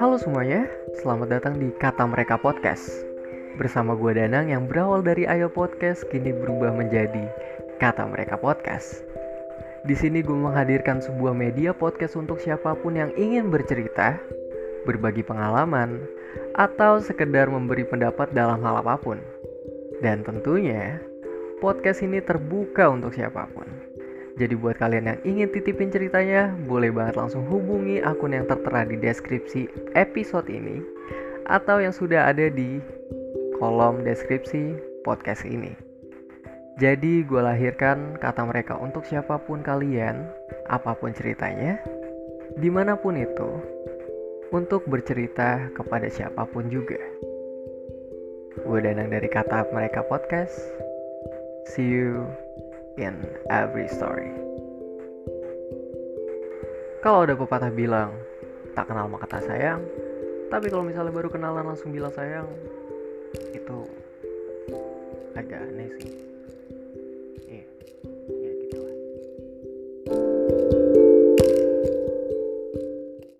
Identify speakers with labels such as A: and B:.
A: Halo semuanya, selamat datang di Kata Mereka Podcast. Bersama gue Danang yang berawal dari Ayo Podcast Kini berubah menjadi Kata Mereka Podcast. Di sini gue menghadirkan sebuah media podcast untuk siapa pun yang ingin bercerita Berbagi pengalaman Atau sekedar memberi pendapat dalam hal apa pun. Dan tentunya podcast ini terbuka untuk siapa pun jadi buat kalian yang ingin titipin ceritanya, boleh banget langsung hubungi akun yang tertera di deskripsi episode ini atau yang sudah ada di kolom deskripsi podcast ini. Jadi gue lahirkan kata mereka untuk siapa pun kalian, apa pun ceritanya, di mana pun itu, untuk bercerita kepada siapa pun juga. Gue Danang dari kata mereka podcast. See you in every story. Kalau ada pepatah bilang, tak kenal maka tak sayang, tapi kalau misalnya baru kenalan langsung bilang sayang, itu agak aneh sih. Iya.